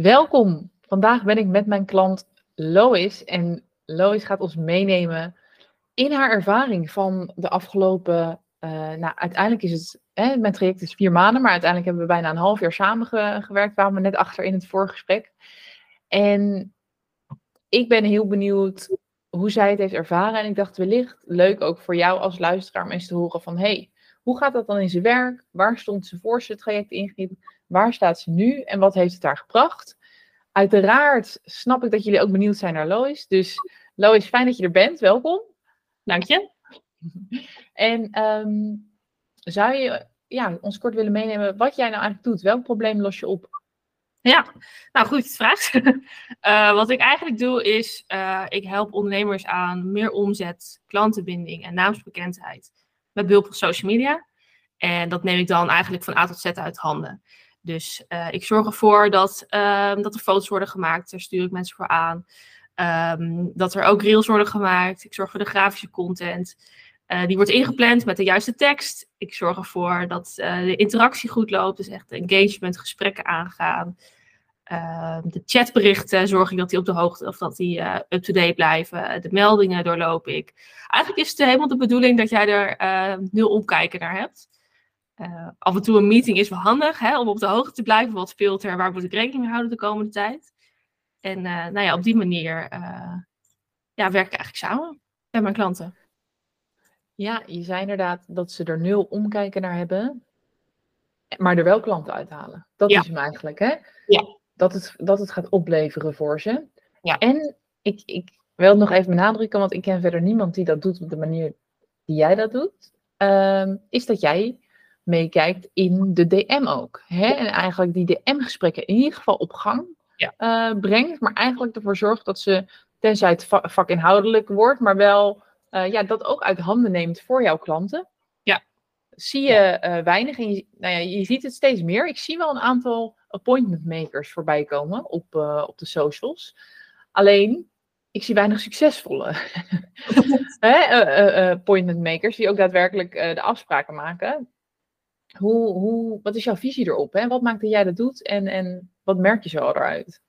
Welkom. Vandaag ben ik met mijn klant Lois en Lois gaat ons meenemen in haar ervaring van de afgelopen, uh, nou uiteindelijk is het, hè, mijn traject is vier maanden, maar uiteindelijk hebben we bijna een half jaar samengewerkt, waren we net achter in het voorgesprek. En ik ben heel benieuwd hoe zij het heeft ervaren en ik dacht wellicht leuk ook voor jou als luisteraar om eens te horen van, hey, hoe gaat dat dan in zijn werk? Waar stond ze voor ze het traject inging? Waar staat ze nu en wat heeft het haar gebracht? Uiteraard snap ik dat jullie ook benieuwd zijn naar Lois. Dus Lois, fijn dat je er bent. Welkom. Dank je. En um, zou je ja, ons kort willen meenemen wat jij nou eigenlijk doet? Welk probleem los je op? Ja, nou goed vraag. uh, wat ik eigenlijk doe is, uh, ik help ondernemers aan meer omzet, klantenbinding en naamsbekendheid met behulp van social media. En dat neem ik dan eigenlijk van A tot Z uit handen. Dus uh, ik zorg ervoor dat, um, dat er foto's worden gemaakt. Daar stuur ik mensen voor aan. Um, dat er ook reels worden gemaakt. Ik zorg voor de grafische content. Uh, die wordt ingepland met de juiste tekst. Ik zorg ervoor dat uh, de interactie goed loopt. Dus echt engagement, gesprekken aangaan. Uh, de chatberichten zorg ik dat die op de hoogte of dat die up-to-date blijven. De meldingen doorloop ik. Eigenlijk is het helemaal de bedoeling dat jij er nul omkijken naar hebt. Uh, af en toe een meeting is wel handig hè, om op de hoogte te blijven. Wat speelt er? Waar moet ik rekening mee houden de komende tijd? En uh, nou ja, op die manier uh, ja, werk ik eigenlijk samen met mijn klanten. Ja, je zei inderdaad dat ze er nul omkijken naar hebben, maar er wel klanten uithalen. Dat ja. is hem eigenlijk, hè? Ja. Dat het, dat het gaat opleveren voor ze. Ja. En ik, ik wil het nog even benadrukken, want ik ken verder niemand die dat doet op de manier die jij dat doet. Um, is dat jij meekijkt in de DM ook. Hè? En eigenlijk die DM-gesprekken in ieder geval op gang ja. uh, brengt, maar eigenlijk ervoor zorgt dat ze, tenzij het va vakinhoudelijk wordt, maar wel uh, ja, dat ook uit handen neemt voor jouw klanten. Ja. Zie je uh, weinig en je, nou ja, je ziet het steeds meer. Ik zie wel een aantal appointment makers voorbij komen op, op de socials. Alleen, ik zie weinig succesvolle appointment makers die ook daadwerkelijk de afspraken maken. Hoe, hoe, wat is jouw visie erop? Hè? Wat maakt dat jij dat doet en, en wat merk je zo eruit?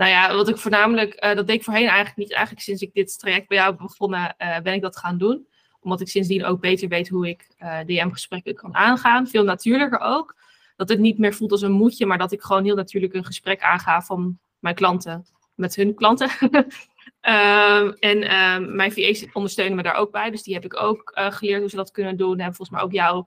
Nou ja, wat ik voornamelijk, uh, dat deed ik voorheen eigenlijk niet. Eigenlijk sinds ik dit traject bij jou heb begonnen, uh, ben ik dat gaan doen. Omdat ik sindsdien ook beter weet hoe ik uh, DM-gesprekken kan aangaan. Veel natuurlijker ook. Dat het niet meer voelt als een moedje, maar dat ik gewoon heel natuurlijk een gesprek aanga van mijn klanten met hun klanten. uh, en uh, mijn VA's ondersteunen me daar ook bij. Dus die heb ik ook geleerd hoe ze dat kunnen doen. En volgens mij ook jou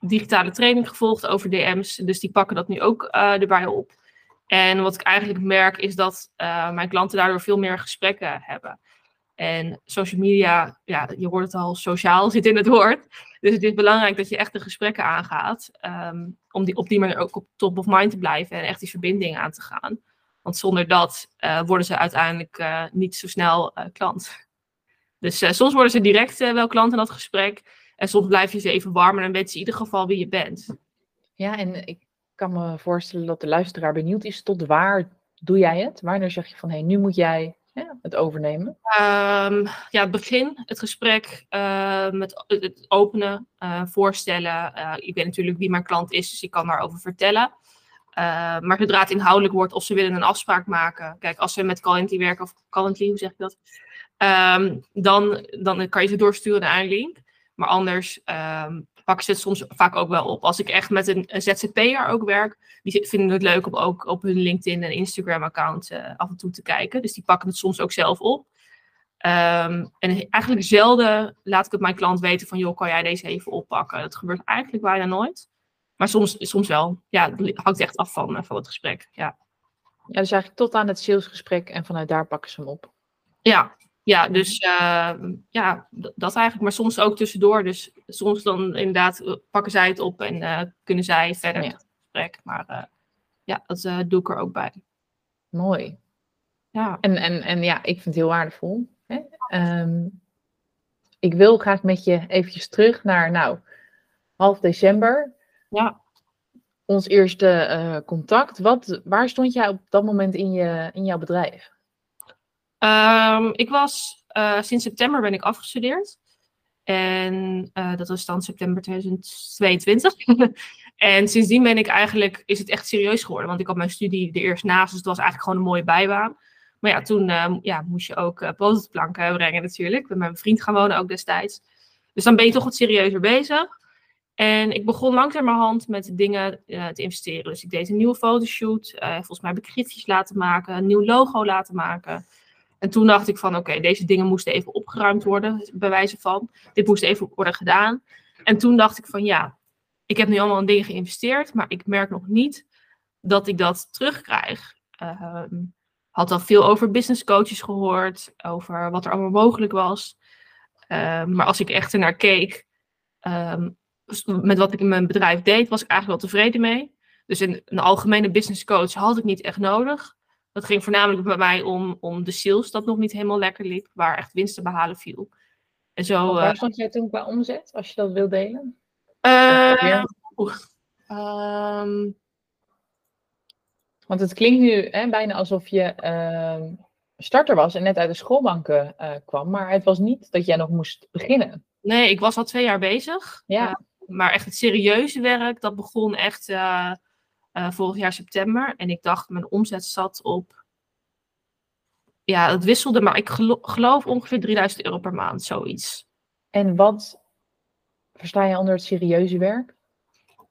digitale training gevolgd over DM's. Dus die pakken dat nu ook uh, erbij op. En wat ik eigenlijk merk is dat uh, mijn klanten daardoor veel meer gesprekken hebben. En social media, ja, je hoort het al, sociaal zit in het woord. Dus het is belangrijk dat je echt de gesprekken aangaat. Um, om die, op die manier ook op top of mind te blijven en echt die verbinding aan te gaan. Want zonder dat uh, worden ze uiteindelijk niet zo snel klant. Dus soms worden ze direct wel klant in dat gesprek. En soms blijf je ze even warm en dan weet ze in ieder geval wie je bent. Ja, en ik kan me voorstellen dat de luisteraar benieuwd is tot waar doe jij het? Wanneer zeg je van hé, hey, nu moet jij ja, het overnemen? Um, ja, het begin, het gesprek, uh, met het openen, uh, voorstellen. Uh, ik weet natuurlijk wie mijn klant is, dus ik kan daarover vertellen. maar zodra het inhoudelijk wordt of ze willen een afspraak maken. Kijk, als ze met Calendly werken, of Calendly, hoe zeg ik dat? Um, dan, dan kan je ze doorsturen naar een link. Maar anders um, pakken ze het soms vaak ook wel op. Als ik echt met een, een ZZP'er ook werk, die vinden het leuk om ook op hun LinkedIn en Instagram account uh, af en toe te kijken. Dus die pakken het soms ook zelf op. Um, en eigenlijk zelden laat ik het mijn klant weten van, joh, kan jij deze even oppakken? Dat gebeurt eigenlijk bijna nooit. Maar soms, soms wel. Ja, het hangt echt af van, van het gesprek. Ja. ja, dus eigenlijk tot aan het salesgesprek en vanuit daar pakken ze hem op. Ja, Ja, dus uh, ja, dat eigenlijk. Maar soms ook tussendoor. Dus soms dan inderdaad eh, pakken zij het op en uh, kunnen zij verder ja. het gesprek. Maar uh, ja, dat doe ik er ook bij. Mooi. Ja. En, en, en ja, ik vind het heel waardevol. Hè? Um, ik wil graag met je eventjes terug naar, nou, half december. Ja. Ons eerste contact. Wat, waar stond jij op dat moment in, je, in jouw bedrijf? Um, ik was, uh, sinds september ben ik afgestudeerd. En uh, dat was dan september 2022. en sindsdien ben ik eigenlijk, is het echt serieus geworden. Want ik had mijn studie er eerst naast, dus het was eigenlijk gewoon een mooie bijbaan. Maar ja, toen uh, ja, moest je ook uh, brengen natuurlijk. Met mijn vriend gaan wonen ook destijds. Dus dan ben je toch wat serieuzer bezig. En ik begon langzamerhand met dingen te investeren. Dus ik deed een nieuwe fotoshoot. volgens mij heb laten maken. Een nieuw logo laten maken. En toen dacht ik van, oké, deze dingen moesten even opgeruimd worden, bij wijze van. Dit moest even worden gedaan. En toen dacht ik van, ja, ik heb nu allemaal in dingen geïnvesteerd, maar ik merk nog niet dat ik dat terugkrijg. Uh, had al veel over business coaches gehoord, over wat er allemaal mogelijk was. Uh, maar als ik echt ernaar keek, um, met wat ik in mijn bedrijf deed, was ik eigenlijk wel tevreden mee. Dus een algemene business coach had ik niet echt nodig. Dat ging voornamelijk bij mij om, om de sales dat nog niet helemaal lekker liep, waar echt winst te behalen viel. En zo, waar uh, stond jij toen qua omzet, als je dat wil delen? Uh, um, Want het klinkt nu hè, bijna alsof je uh, starter was en net uit de schoolbanken uh, kwam, maar het was niet dat jij nog moest beginnen. Nee, ik was al twee jaar bezig. Ja. maar echt het serieuze werk, dat begon echt uh, vorig jaar september. En ik dacht, mijn omzet zat op. Ja, het wisselde, maar ik gelo geloof ongeveer 3000 euro per maand, zoiets. En wat versta je onder het serieuze werk?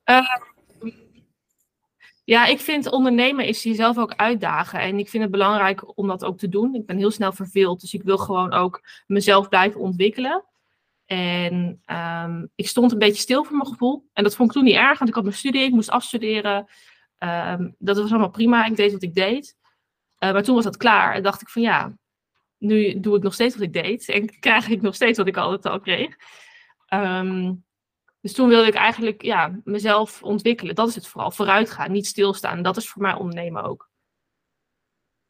Uh, ja, ik vind ondernemen is jezelf ook uitdagen. En ik vind het belangrijk om dat ook te doen. Ik ben heel snel verveeld, dus ik wil gewoon ook mezelf blijven ontwikkelen. En um, ik stond een beetje stil voor mijn gevoel. En dat vond ik toen niet erg, want ik had mijn studie, ik moest afstuderen. Um, dat was allemaal prima, ik deed wat ik deed. Uh, maar toen was dat klaar en dacht ik van ja, nu doe ik nog steeds wat ik deed. En krijg ik nog steeds wat ik altijd al kreeg. Um, dus toen wilde ik eigenlijk ja, mezelf ontwikkelen. Dat is het vooral. Vooruitgaan, niet stilstaan. Dat is voor mij ondernemen ook.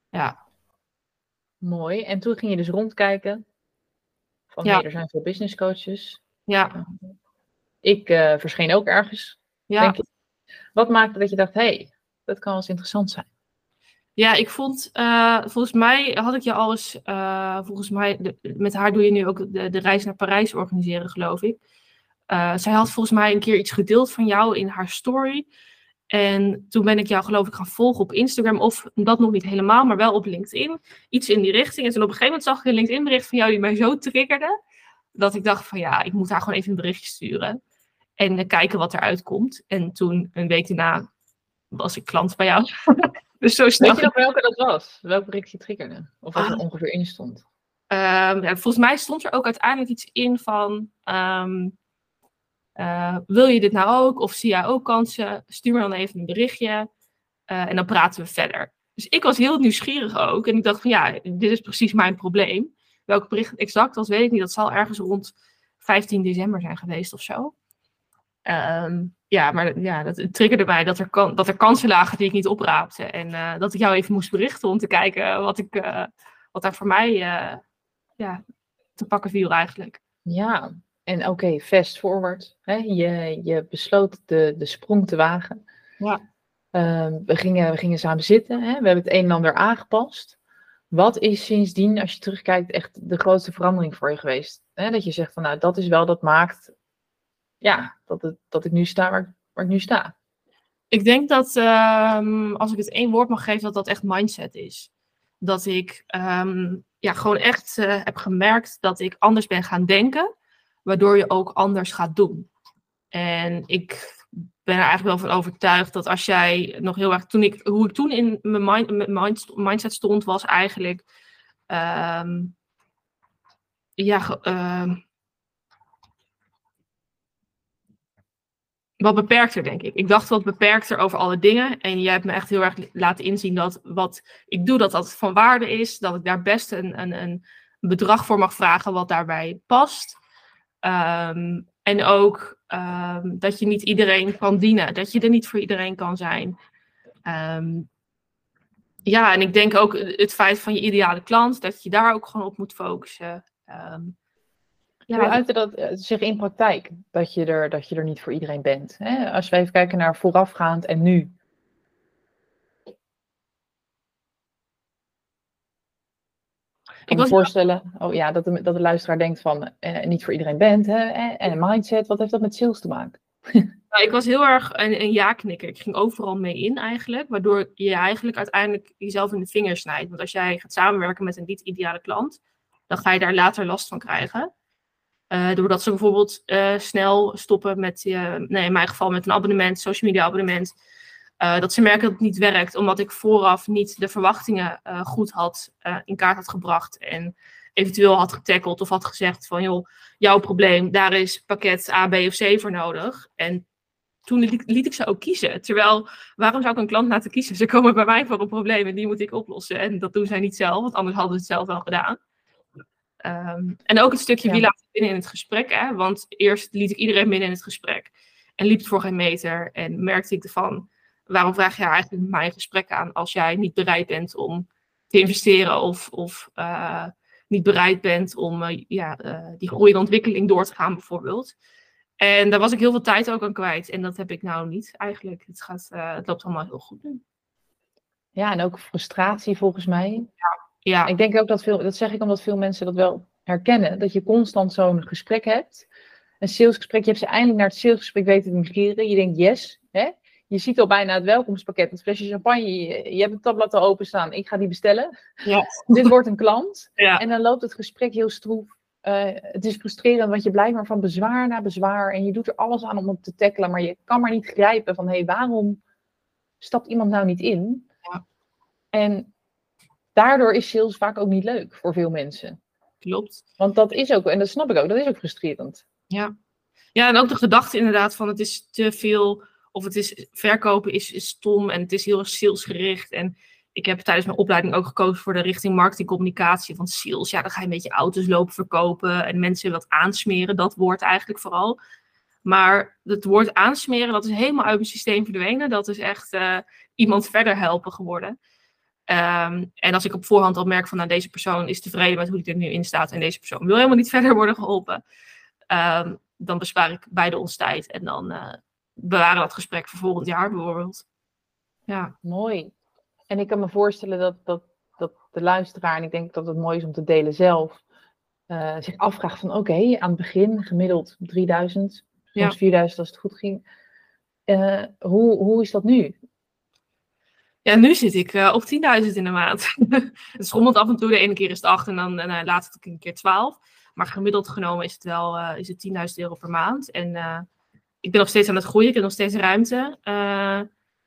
Ja. Mooi. En toen ging je dus rondkijken. Van ja. hey, er zijn veel business coaches. Ja. Ik uh, verscheen ook ergens. Ja. Denk ik. Wat maakte dat je dacht, hé, hey, dat kan wel eens interessant zijn? Ja, ik vond, uh, volgens mij had ik je al eens, uh, volgens mij, met haar doe je nu ook de, de, reis naar Parijs organiseren, geloof ik. Uh, zij had volgens mij een keer iets gedeeld van jou in haar story. En toen ben ik jou, geloof ik, gaan volgen op Instagram. Of dat nog niet helemaal, maar wel op LinkedIn. Iets in die richting. En toen op een gegeven moment zag ik een LinkedIn-bericht van jou die mij zo triggerde. Dat ik dacht van ja, ik moet haar gewoon even een berichtje sturen. En kijken wat eruit komt. En toen, een week daarna, was ik klant bij jou. dus zo snel. Weet je nog welke dat was? Welk berichtje triggerde? Of wat er ah. ongeveer in stond? Um, ja, volgens mij stond er ook uiteindelijk iets in van... Um, uh, wil je dit nou ook? Of zie jij ook kansen? Stuur me dan even een berichtje. Uh, en dan praten we verder. Dus ik was heel nieuwsgierig ook. En ik dacht van ja, dit is precies mijn probleem. Welk bericht exact was, weet ik niet. Dat zal ergens rond 15 december zijn geweest of zo. Um, ja, maar ja, dat triggerde mij dat er, kan, dat er kansen lagen die ik niet opraapte. En uh, dat ik jou even moest berichten om te kijken wat, ik, uh, wat daar voor mij uh, ja, te pakken viel eigenlijk. Ja, en oké, okay, fast forward. Hè? Je, je besloot de, de sprong te wagen. Ja. Um, we, gingen, we gingen samen zitten. Hè? We hebben het een en ander aangepast. Wat is sindsdien, als je terugkijkt, echt de grootste verandering voor je geweest? Hè? Dat je zegt van nou, dat is wel, dat maakt ja, dat, het, dat ik nu sta waar, waar ik nu sta. Ik denk dat, um, als ik het één woord mag geven, dat dat echt mindset is. Dat ik um, ja, gewoon echt uh, heb gemerkt dat ik anders ben gaan denken, waardoor je ook anders gaat doen. En ik ben er eigenlijk wel van overtuigd dat als jij nog heel erg, toen ik, hoe ik toen in mijn, mind, mijn mindset stond, was eigenlijk, um, ja, uh, wat beperkter, denk ik. Ik dacht wat beperkter over alle dingen. En jij hebt me echt heel erg laten inzien dat wat ik doe, dat dat van waarde is. Dat ik daar best een, een, een, bedrag voor mag vragen wat daarbij past. Ehm, en ook ehm, dat je niet iedereen kan dienen, dat je er niet voor iedereen kan zijn. Ehm, ja, en ik denk ook het feit van je ideale klant, dat je daar ook gewoon op moet focussen. Ja, Hoe uitte dat eh, zich in praktijk, dat je er, dat je er niet voor iedereen bent? Hè? Als we even kijken naar voorafgaand en nu. Ik kan me voorstellen oh ja, dat, de, dat de luisteraar denkt van eh, niet voor iedereen bent. Hè? En mindset, wat heeft dat met sales te maken? Nou, ik was heel erg een, een ja-knikker. Ik ging overal mee in eigenlijk. Waardoor je eigenlijk uiteindelijk jezelf in de vingers snijdt. Want als jij gaat samenwerken met een niet-ideale klant, dan ga je daar later last van krijgen. Uh, doordat ze bijvoorbeeld uh, snel stoppen met, uh, nee, in mijn geval met een abonnement, social media abonnement. dat ze merken dat het niet werkt, omdat ik vooraf niet de verwachtingen goed had in kaart had gebracht. En eventueel had getackled of had gezegd van, joh, jouw probleem, daar is pakket A, B of C voor nodig. En toen liet, ik ze ook kiezen. Terwijl, waarom zou ik een klant laten kiezen? Ze komen bij mij voor een probleem en die moet ik oplossen. En dat doen zij niet zelf, want anders hadden ze het zelf wel gedaan. Um, en ook het stukje wie laat binnen in het gesprek. Hè? Want eerst liet ik iedereen binnen in het gesprek. En liep het voor geen meter. En merkte ik ervan, waarom vraag je eigenlijk mijn mij gesprek aan als jij niet bereid bent om te investeren of, of uh, niet bereid bent om uh, ja, uh, die groeiende ontwikkeling door te gaan bijvoorbeeld. En daar was ik heel veel tijd ook aan kwijt. En dat heb ik nou niet eigenlijk. Het, gaat, het loopt allemaal heel goed nu. Ja, en ook frustratie volgens mij. Ja, ja. Ik denk ook dat veel, dat zeg ik omdat veel mensen dat wel herkennen. Dat je constant zo'n gesprek hebt. Een salesgesprek, je hebt ze eindelijk naar het salesgesprek weten te migreren. Je denkt yes, hè? Je ziet al bijna het welkomstpakket, het flesje champagne. Je, je hebt het tabblad al openstaan. Ik ga die bestellen. Ja. Dit wordt een klant. Ja. En dan loopt het gesprek heel stroef uh, het is frustrerend, want je blijft maar van bezwaar naar bezwaar. En je doet er alles aan om het te tackelen, maar je kan maar niet grijpen van hé, hey, waarom stapt iemand nou niet in? Ja. En daardoor is sales vaak ook niet leuk voor veel mensen. Klopt. Want dat is ook, en dat snap ik ook, dat is ook frustrerend. Ja, ja en ook de gedachte inderdaad van het is te veel, of het is verkopen is, is stom en het is heel salesgericht. En ik heb tijdens mijn opleiding ook gekozen voor de richting marketingcommunicatie van sales. Ja, dan ga je een beetje auto's lopen verkopen en mensen wat aansmeren. Dat woord eigenlijk vooral. Maar het woord aansmeren, dat is helemaal uit mijn systeem verdwenen. Dat is echt uh, iemand verder helpen geworden. Um, en als ik op voorhand al merk van nou, deze persoon is tevreden met hoe die er nu in staat en deze persoon wil helemaal niet verder worden geholpen, um, dan bespaar ik beide ons tijd en dan uh, bewaren dat gesprek voor volgend jaar bijvoorbeeld. Ja, mooi. En ik kan me voorstellen dat, dat, dat de luisteraar, en ik denk dat het mooi is om te delen zelf, uh, zich afvraagt van oké, aan het begin gemiddeld 3000, soms ja. 4000 als het goed ging. Uh, hoe, hoe is dat nu? Ja, nu zit ik uh, op 10.000 in de maand. het schommelt af en toe, de ene keer is het 8 en dan uh, laatst een keer 12. Maar gemiddeld genomen is het wel uh, is het 10.000 euro per maand. En ik ben nog steeds aan het groeien, ik heb nog steeds ruimte.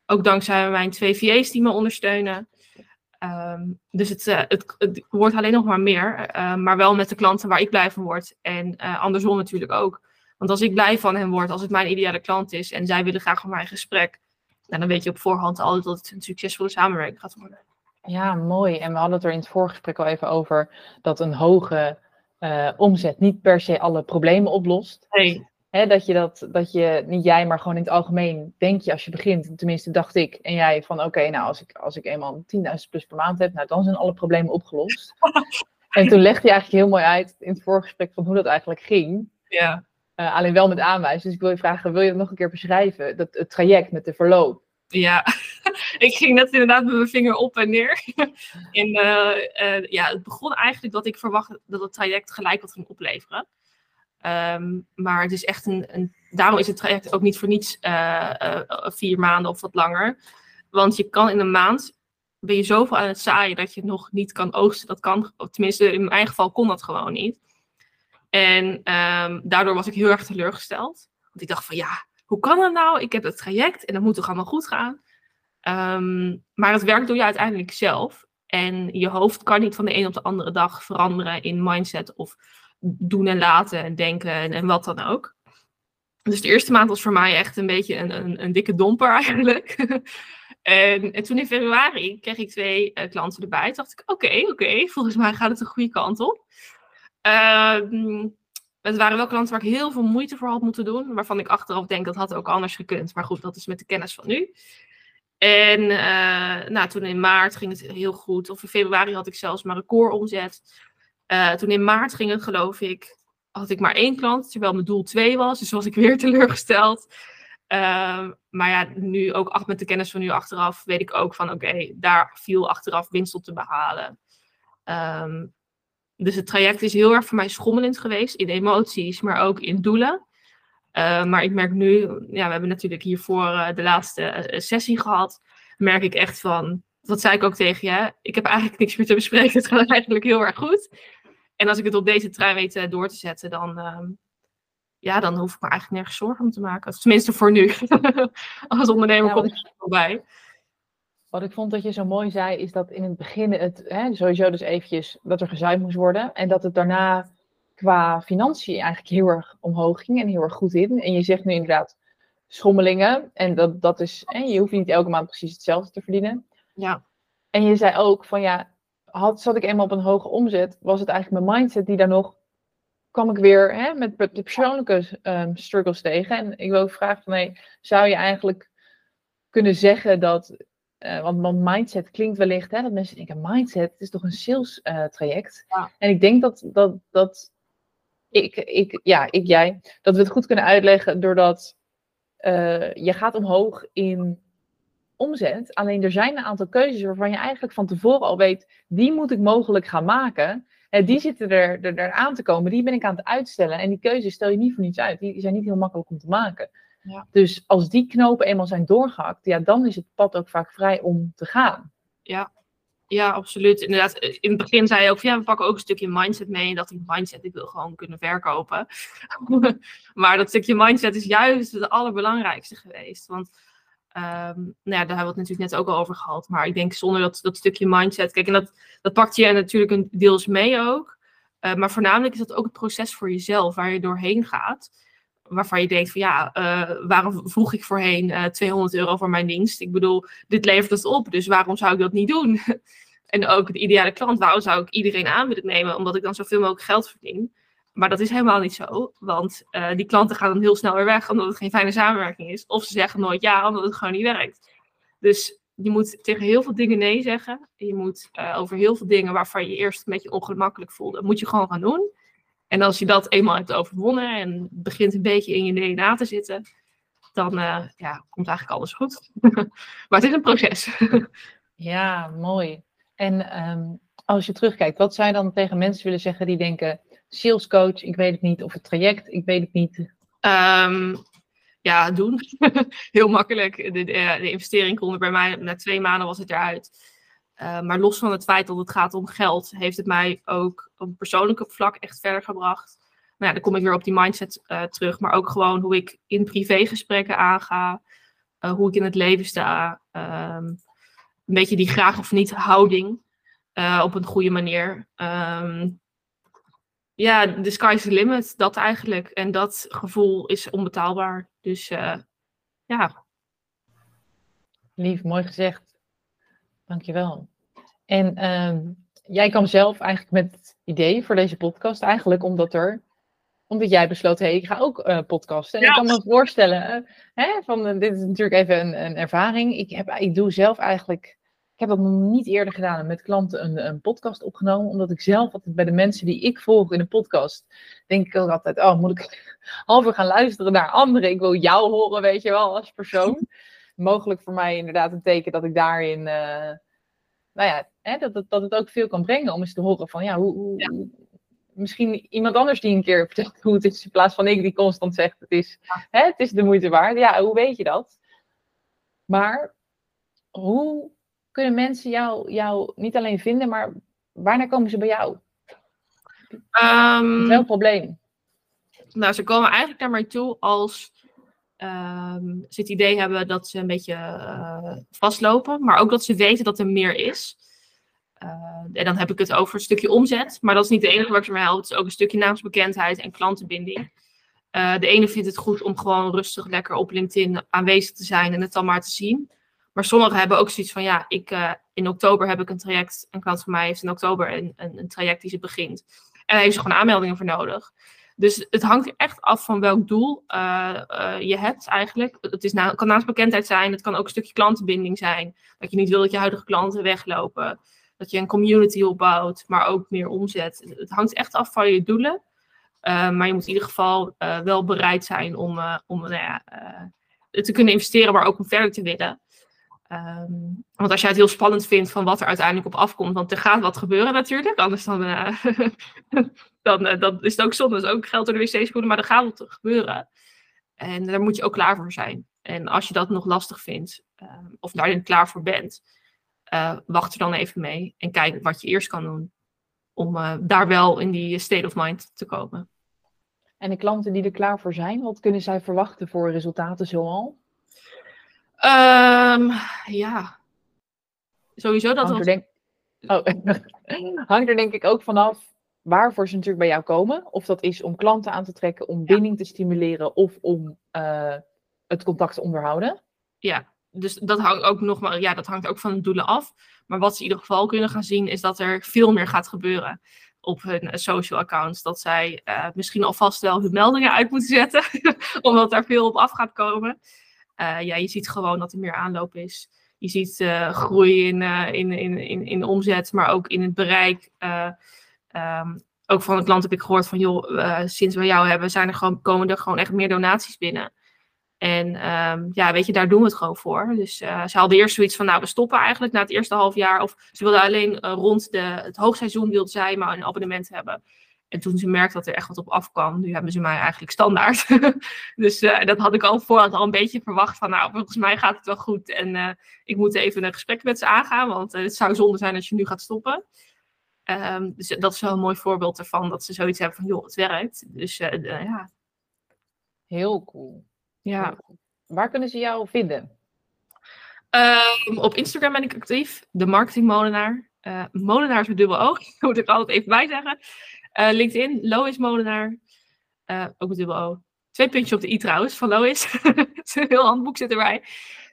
Ook dankzij mijn twee VA's die me ondersteunen. Um, dus het, uh, het, het, wordt alleen nog maar meer, uh, maar wel met de klanten waar ik blij van word. En uh, andersom natuurlijk ook. Want als ik blij van hen word, als het mijn ideale klant is en zij willen graag van mijn gesprek, nou, dan weet je op voorhand altijd dat het een succesvolle samenwerking gaat worden. Ja, mooi. En we hadden het er in het voorgesprek al even over dat een hoge omzet niet per se alle problemen oplost. Nee dat, je dat, dat je, niet jij, maar gewoon in het algemeen, denk je als je begint, tenminste dacht ik, en jij van oké, nou als ik, als ik eenmaal 10.000 plus per maand heb, nou dan zijn alle problemen opgelost. en toen legde je eigenlijk heel mooi uit in het voorgesprek van hoe dat eigenlijk ging. Ja. Uh, alleen wel met aanwijs. Dus ik wil je vragen, wil je dat nog een keer beschrijven? Dat, het traject met de verloop. Ja, ik ging net inderdaad met mijn vinger op en neer. en, uh, uh, ja, het begon eigenlijk dat ik verwachtte dat het traject gelijk wat ging opleveren. Um, maar het is echt een, een, Daarom is het traject ook niet voor niets vier maanden of wat langer. Want je kan in een maand. Ben je zoveel aan het zaaien dat je het nog niet kan oogsten. Dat kan, tenminste, in mijn geval kon dat gewoon niet. En um, daardoor was ik heel erg teleurgesteld. Want ik dacht van ja, hoe kan dat nou? Ik heb het traject en dat moet toch allemaal goed gaan. Um, maar het werk doe je uiteindelijk zelf. En je hoofd kan niet van de een op de andere dag veranderen in mindset of doen en laten en denken en, wat dan ook. Dus de eerste maand was voor mij echt een beetje een, een, een dikke domper eigenlijk. En, en, toen in februari kreeg ik twee uh, klanten erbij. Toen dacht ik, oké, oké, volgens mij gaat het de goede kant op. Uh, het waren wel klanten waar ik heel veel moeite voor had moeten doen. Waarvan ik achteraf denk dat had ook anders gekund. Maar goed, dat is met de kennis van nu. En uh, nou, toen in maart ging het heel goed. Of in februari had ik zelfs mijn recordomzet. Uh, toen in maart ging het, geloof ik, had ik maar één klant. Terwijl mijn doel twee was. Dus was ik weer teleurgesteld. Uh, maar ja, nu ook met de kennis van nu achteraf, weet ik ook van oké, daar viel achteraf winst op te behalen. Um, dus het traject is heel erg voor mij schommelend geweest in emoties, maar ook in doelen. Uh, maar ik merk nu, ja, we hebben natuurlijk hiervoor uh, de laatste uh, sessie gehad. Merk ik echt van, dat zei ik ook tegen je, ik heb eigenlijk niks meer te bespreken. Het gaat eigenlijk heel erg goed. En als ik het op deze trein weet door te zetten, dan, ehm, ja, dan hoef ik me eigenlijk nergens zorgen om te maken. Tenminste voor nu. Als ondernemer ja, komt het voorbij. Wat ik vond dat je zo mooi zei, is dat in het begin het hè, sowieso dus eventjes dat er gezuimd moest worden. En dat het daarna qua financiën eigenlijk heel erg omhoog ging en heel erg goed in. En je zegt nu inderdaad schommelingen. En dat, dat is, hè, je hoeft niet elke maand precies hetzelfde te verdienen. Ja. En je zei ook van ja, had, zat ik eenmaal op een hoge omzet, was het eigenlijk mijn mindset die daar nog kwam ik weer hè, met de persoonlijke um, struggles tegen. En ik wil ook vragen van, hey, zou je eigenlijk kunnen zeggen dat, uh, want, mindset klinkt wellicht, hè, dat mensen denken, mindset is toch een sales uh, traject. Ja. En ik denk dat, dat, dat ik, ik, ja, ik, jij, dat we het goed kunnen uitleggen doordat uh, je gaat omhoog in omzet. Alleen er zijn een aantal keuzes waarvan je eigenlijk van tevoren al weet, die moet ik mogelijk gaan maken die zitten er, er, er, aan te komen. Die ben ik aan het uitstellen. En die keuzes stel je niet voor niets uit. Die zijn niet heel makkelijk om te maken. Ja. Dus als die knopen eenmaal zijn doorgehakt, ja, dan is het pad ook vaak vrij om te gaan. Ja, ja, absoluut. Inderdaad, in het begin zei je ook, ja, we pakken ook een stukje mindset mee. En dat die mindset, ik wil gewoon kunnen verkopen. maar dat stukje mindset is juist het allerbelangrijkste geweest. Want Um, nou ja, daar hebben we het natuurlijk net ook al over gehad. Maar ik denk zonder dat, dat stukje mindset. Kijk, en dat, dat pakt je natuurlijk een deels mee ook. Uh, maar voornamelijk is dat ook het proces voor jezelf, waar je doorheen gaat. Waarvan je denkt van ja, uh, waarom vroeg ik voorheen uh, eh, 200 euro voor mijn dienst? Ik bedoel, dit levert het op, dus waarom zou ik dat niet doen? en ook de ideale klant, waarom zou ik iedereen aan willen nemen? Omdat ik dan zoveel mogelijk geld verdien. Maar dat is helemaal niet zo, want uh, die klanten gaan dan heel snel weer weg omdat het geen fijne samenwerking is. Of ze zeggen nooit ja, omdat het gewoon niet werkt. Dus je moet tegen heel veel dingen nee zeggen. Je moet over heel veel dingen waarvan je eerst een beetje ongemakkelijk voelde, moet je gewoon gaan doen. En als je dat eenmaal hebt overwonnen en begint een beetje in je DNA te zitten, dan uh, ja, komt eigenlijk alles goed. maar het is een proces. ja, mooi. En um, als je terugkijkt, wat zou je dan tegen mensen willen zeggen die denken salescoach, ik weet het niet. Of het traject, ik weet het niet. Um, ja, doen. Heel makkelijk. De, de, de, investering kon er bij mij, na twee maanden was het eruit. Uh, maar los van het feit dat het gaat om geld, heeft het mij ook op een persoonlijke vlak echt verder gebracht. Nou ja, dan kom ik weer op die mindset uh, terug. Maar ook gewoon hoe ik in privégesprekken aanga. Uh, hoe ik in het leven sta. Um, een beetje die graag of niet houding. op een goede manier. Um, ja, de sky's the limit, dat eigenlijk. En dat gevoel is onbetaalbaar. Dus ja. Lief, mooi gezegd. Dankjewel. En uh, jij kwam zelf eigenlijk met het idee voor deze podcast, eigenlijk omdat er omdat jij besloot, hé, hey, ik ga ook uh, podcasten. En ik kan me voorstellen, uh, hè, van, dit is natuurlijk even een, een ervaring. Ik, heb, ik doe zelf eigenlijk ik heb dat nog niet eerder gedaan met klanten een, een podcast opgenomen, omdat ik zelf altijd bij de mensen die ik volg in een podcast, denk ik ook altijd, oh, moet ik halver gaan luisteren naar anderen? Ik wil jou horen, weet je wel, als persoon. Mogelijk voor mij inderdaad een teken dat ik daarin, uh, nou ja, hè, dat, het, dat het ook veel kan brengen om eens te horen van, ja, hoe, hoe misschien iemand anders die een keer vertelt hoe het is, in plaats van ik die constant zegt, het is, hè, het is de moeite waard. Ja, hoe weet je dat? Maar hoe kunnen mensen jou, jou niet alleen vinden, maar waarnaar komen ze bij jou? Um, welk probleem? Nou, ze komen eigenlijk naar mij toe als um, ze het idee hebben dat ze een beetje uh, vastlopen, maar ook dat ze weten dat er meer is. Uh, en dan heb ik het over een stukje omzet, maar dat is niet de enige waar ik ze mee help. Het is ook een stukje naamsbekendheid en klantenbinding. Uh, de ene vindt het goed om gewoon rustig lekker op LinkedIn aanwezig te zijn en het dan maar te zien. Maar sommigen hebben ook zoiets van, ja, ik, in oktober heb ik een traject. Een klant van mij heeft in oktober een, een, een traject die ze begint. En daar heeft ze gewoon aanmeldingen voor nodig. Dus het hangt echt af van welk doel uh, uh, je hebt eigenlijk. Het is nou, kan naast bekendheid zijn, het kan ook een stukje klantenbinding zijn. Dat je niet wil dat je huidige klanten weglopen. Dat je een community opbouwt, maar ook meer omzet. Het hangt echt af van je doelen. Uh, maar je moet in ieder geval wel bereid zijn om, om nou ja, te kunnen investeren, maar ook om verder te willen. Um, want als jij het heel spannend vindt van wat er uiteindelijk op afkomt, want er gaat wat gebeuren natuurlijk, anders dan, dan, uh, dan is het ook zonde. Is ook geld door de wc-schoenen, maar er gaat wat gebeuren. En daar moet je ook klaar voor zijn. En als je dat nog lastig vindt, uh, of daarin klaar voor bent, uh, wacht er dan even mee en kijk wat je eerst kan doen om daar wel in die state of mind te komen. En de klanten die er klaar voor zijn, wat kunnen zij verwachten voor resultaten zoal? Um, ja, sowieso dat. Hangt er, denk... oh. Hangt er denk ik ook vanaf waarvoor ze natuurlijk bij jou komen. Of dat is om klanten aan te trekken, om binding te stimuleren of om uh, het contact te onderhouden. Ja, dus dat hangt ook nog maar, ja, dat hangt ook van de doelen af. Maar wat ze in ieder geval kunnen gaan zien, is dat er veel meer gaat gebeuren op hun social accounts. Dat zij uh, misschien alvast wel hun meldingen uit moeten zetten, omdat daar veel op af gaat komen. Uh, ja, je ziet gewoon dat er meer aanloop is. Je ziet uh, groei in, uh, in, in, in, in omzet, maar ook in het bereik. Um, ook van het klant heb ik gehoord van, joh, sinds we jou hebben, zijn er gewoon, komen er gewoon echt meer donaties binnen. En um, ja, weet je, daar doen we het gewoon voor. Dus ze hadden eerst zoiets van, nou, we stoppen eigenlijk na het eerste half jaar. Of ze wilden alleen rond de, het hoogseizoen wilden zij maar een abonnement hebben. En toen ze merkte dat er echt wat op afkwam, nu hebben ze mij eigenlijk standaard. dus uh, dat had ik al voorhand al een beetje verwacht van, nou, volgens mij gaat het wel goed. En uh, ik moet even een gesprek met ze aangaan, want uh, het zou zonde zijn als je nu gaat stoppen. Um, dus dat is wel een mooi voorbeeld ervan, dat ze zoiets hebben van, joh, het werkt. Dus ja. Heel cool. Ja. Heel cool. Waar kunnen ze jou vinden? Um, op Instagram ben ik actief, de marketingmolenaar. molenaar is met dubbel oog, moet ik altijd even bij zeggen. Uh, LinkedIn, Lois Molenaar. Uh, ook met dubbel O. Twee puntjes op de i trouwens, van Lois. een heel handboek zit erbij.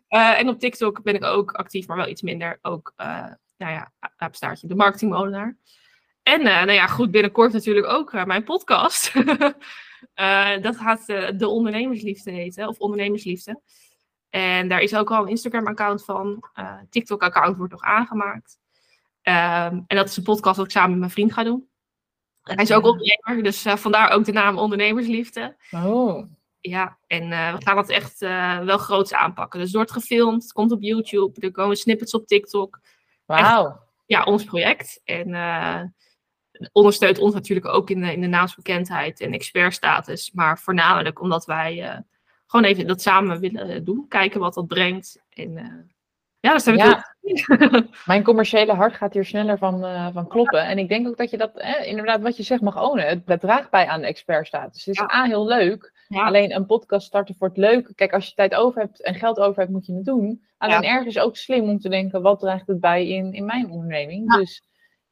Uh, en op TikTok ben ik ook actief, maar wel iets minder. Ook, nou ja, de marketingmolenaar. En nou ja, goed, binnenkort natuurlijk ook mijn podcast. dat gaat de ondernemersliefde heten, of ondernemersliefde. En daar is ook al een Instagram-account van. TikTok-account wordt nog aangemaakt. Um, en dat is een podcast dat ik samen met mijn vriend ga doen. Hij is ook ondernemer, dus uh, vandaar ook de naam Ondernemersliefde. Oh. Ja, en uh, we gaan dat echt uh, wel groots aanpakken. Dus het wordt gefilmd, het komt op YouTube, er komen snippets op TikTok. Wauw. Ja, ons project. En ondersteunt ons natuurlijk ook in de, in de naamsbekendheid en expertstatus. Maar voornamelijk omdat wij gewoon even dat samen willen doen. Kijken wat dat brengt. En ja, dat zijn we ja. Mijn commerciële hart gaat hier sneller van, uh, van kloppen. En ik denk ook dat je dat, eh, inderdaad, wat je zegt, mag ownen. Het, het draagt bij aan de expertstatus. Het is. A, heel leuk. Alleen een podcast starten voor het leuke. Kijk, als je tijd over hebt en geld over hebt, moet je het doen. Alleen ergens ook slim om te denken, wat draagt het bij in, in mijn onderneming? Dus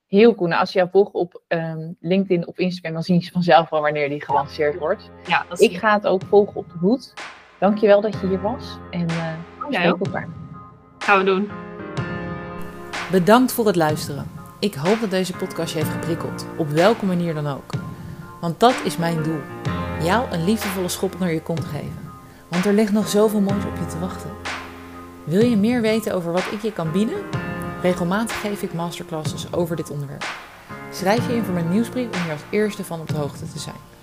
heel cool. Nou, als je jou volgt op um, LinkedIn of Instagram, dan zien ze vanzelf wel wanneer die gelanceerd wordt. Ja, dat ik ga het ook volgen op de hoed. Dankjewel dat je hier was. En uh, we spreken elkaar. Gaan we doen. Bedankt voor het luisteren. Ik hoop dat deze podcast je heeft geprikkeld, op welke manier dan ook. Want dat is mijn doel: jou een liefdevolle schop onder je kont geven. Want er ligt nog zoveel moois op je te wachten. Wil je meer weten over wat ik je kan bieden? Regelmatig geef ik masterclasses over dit onderwerp. Schrijf je in voor mijn nieuwsbrief om hier als eerste van op de hoogte te zijn.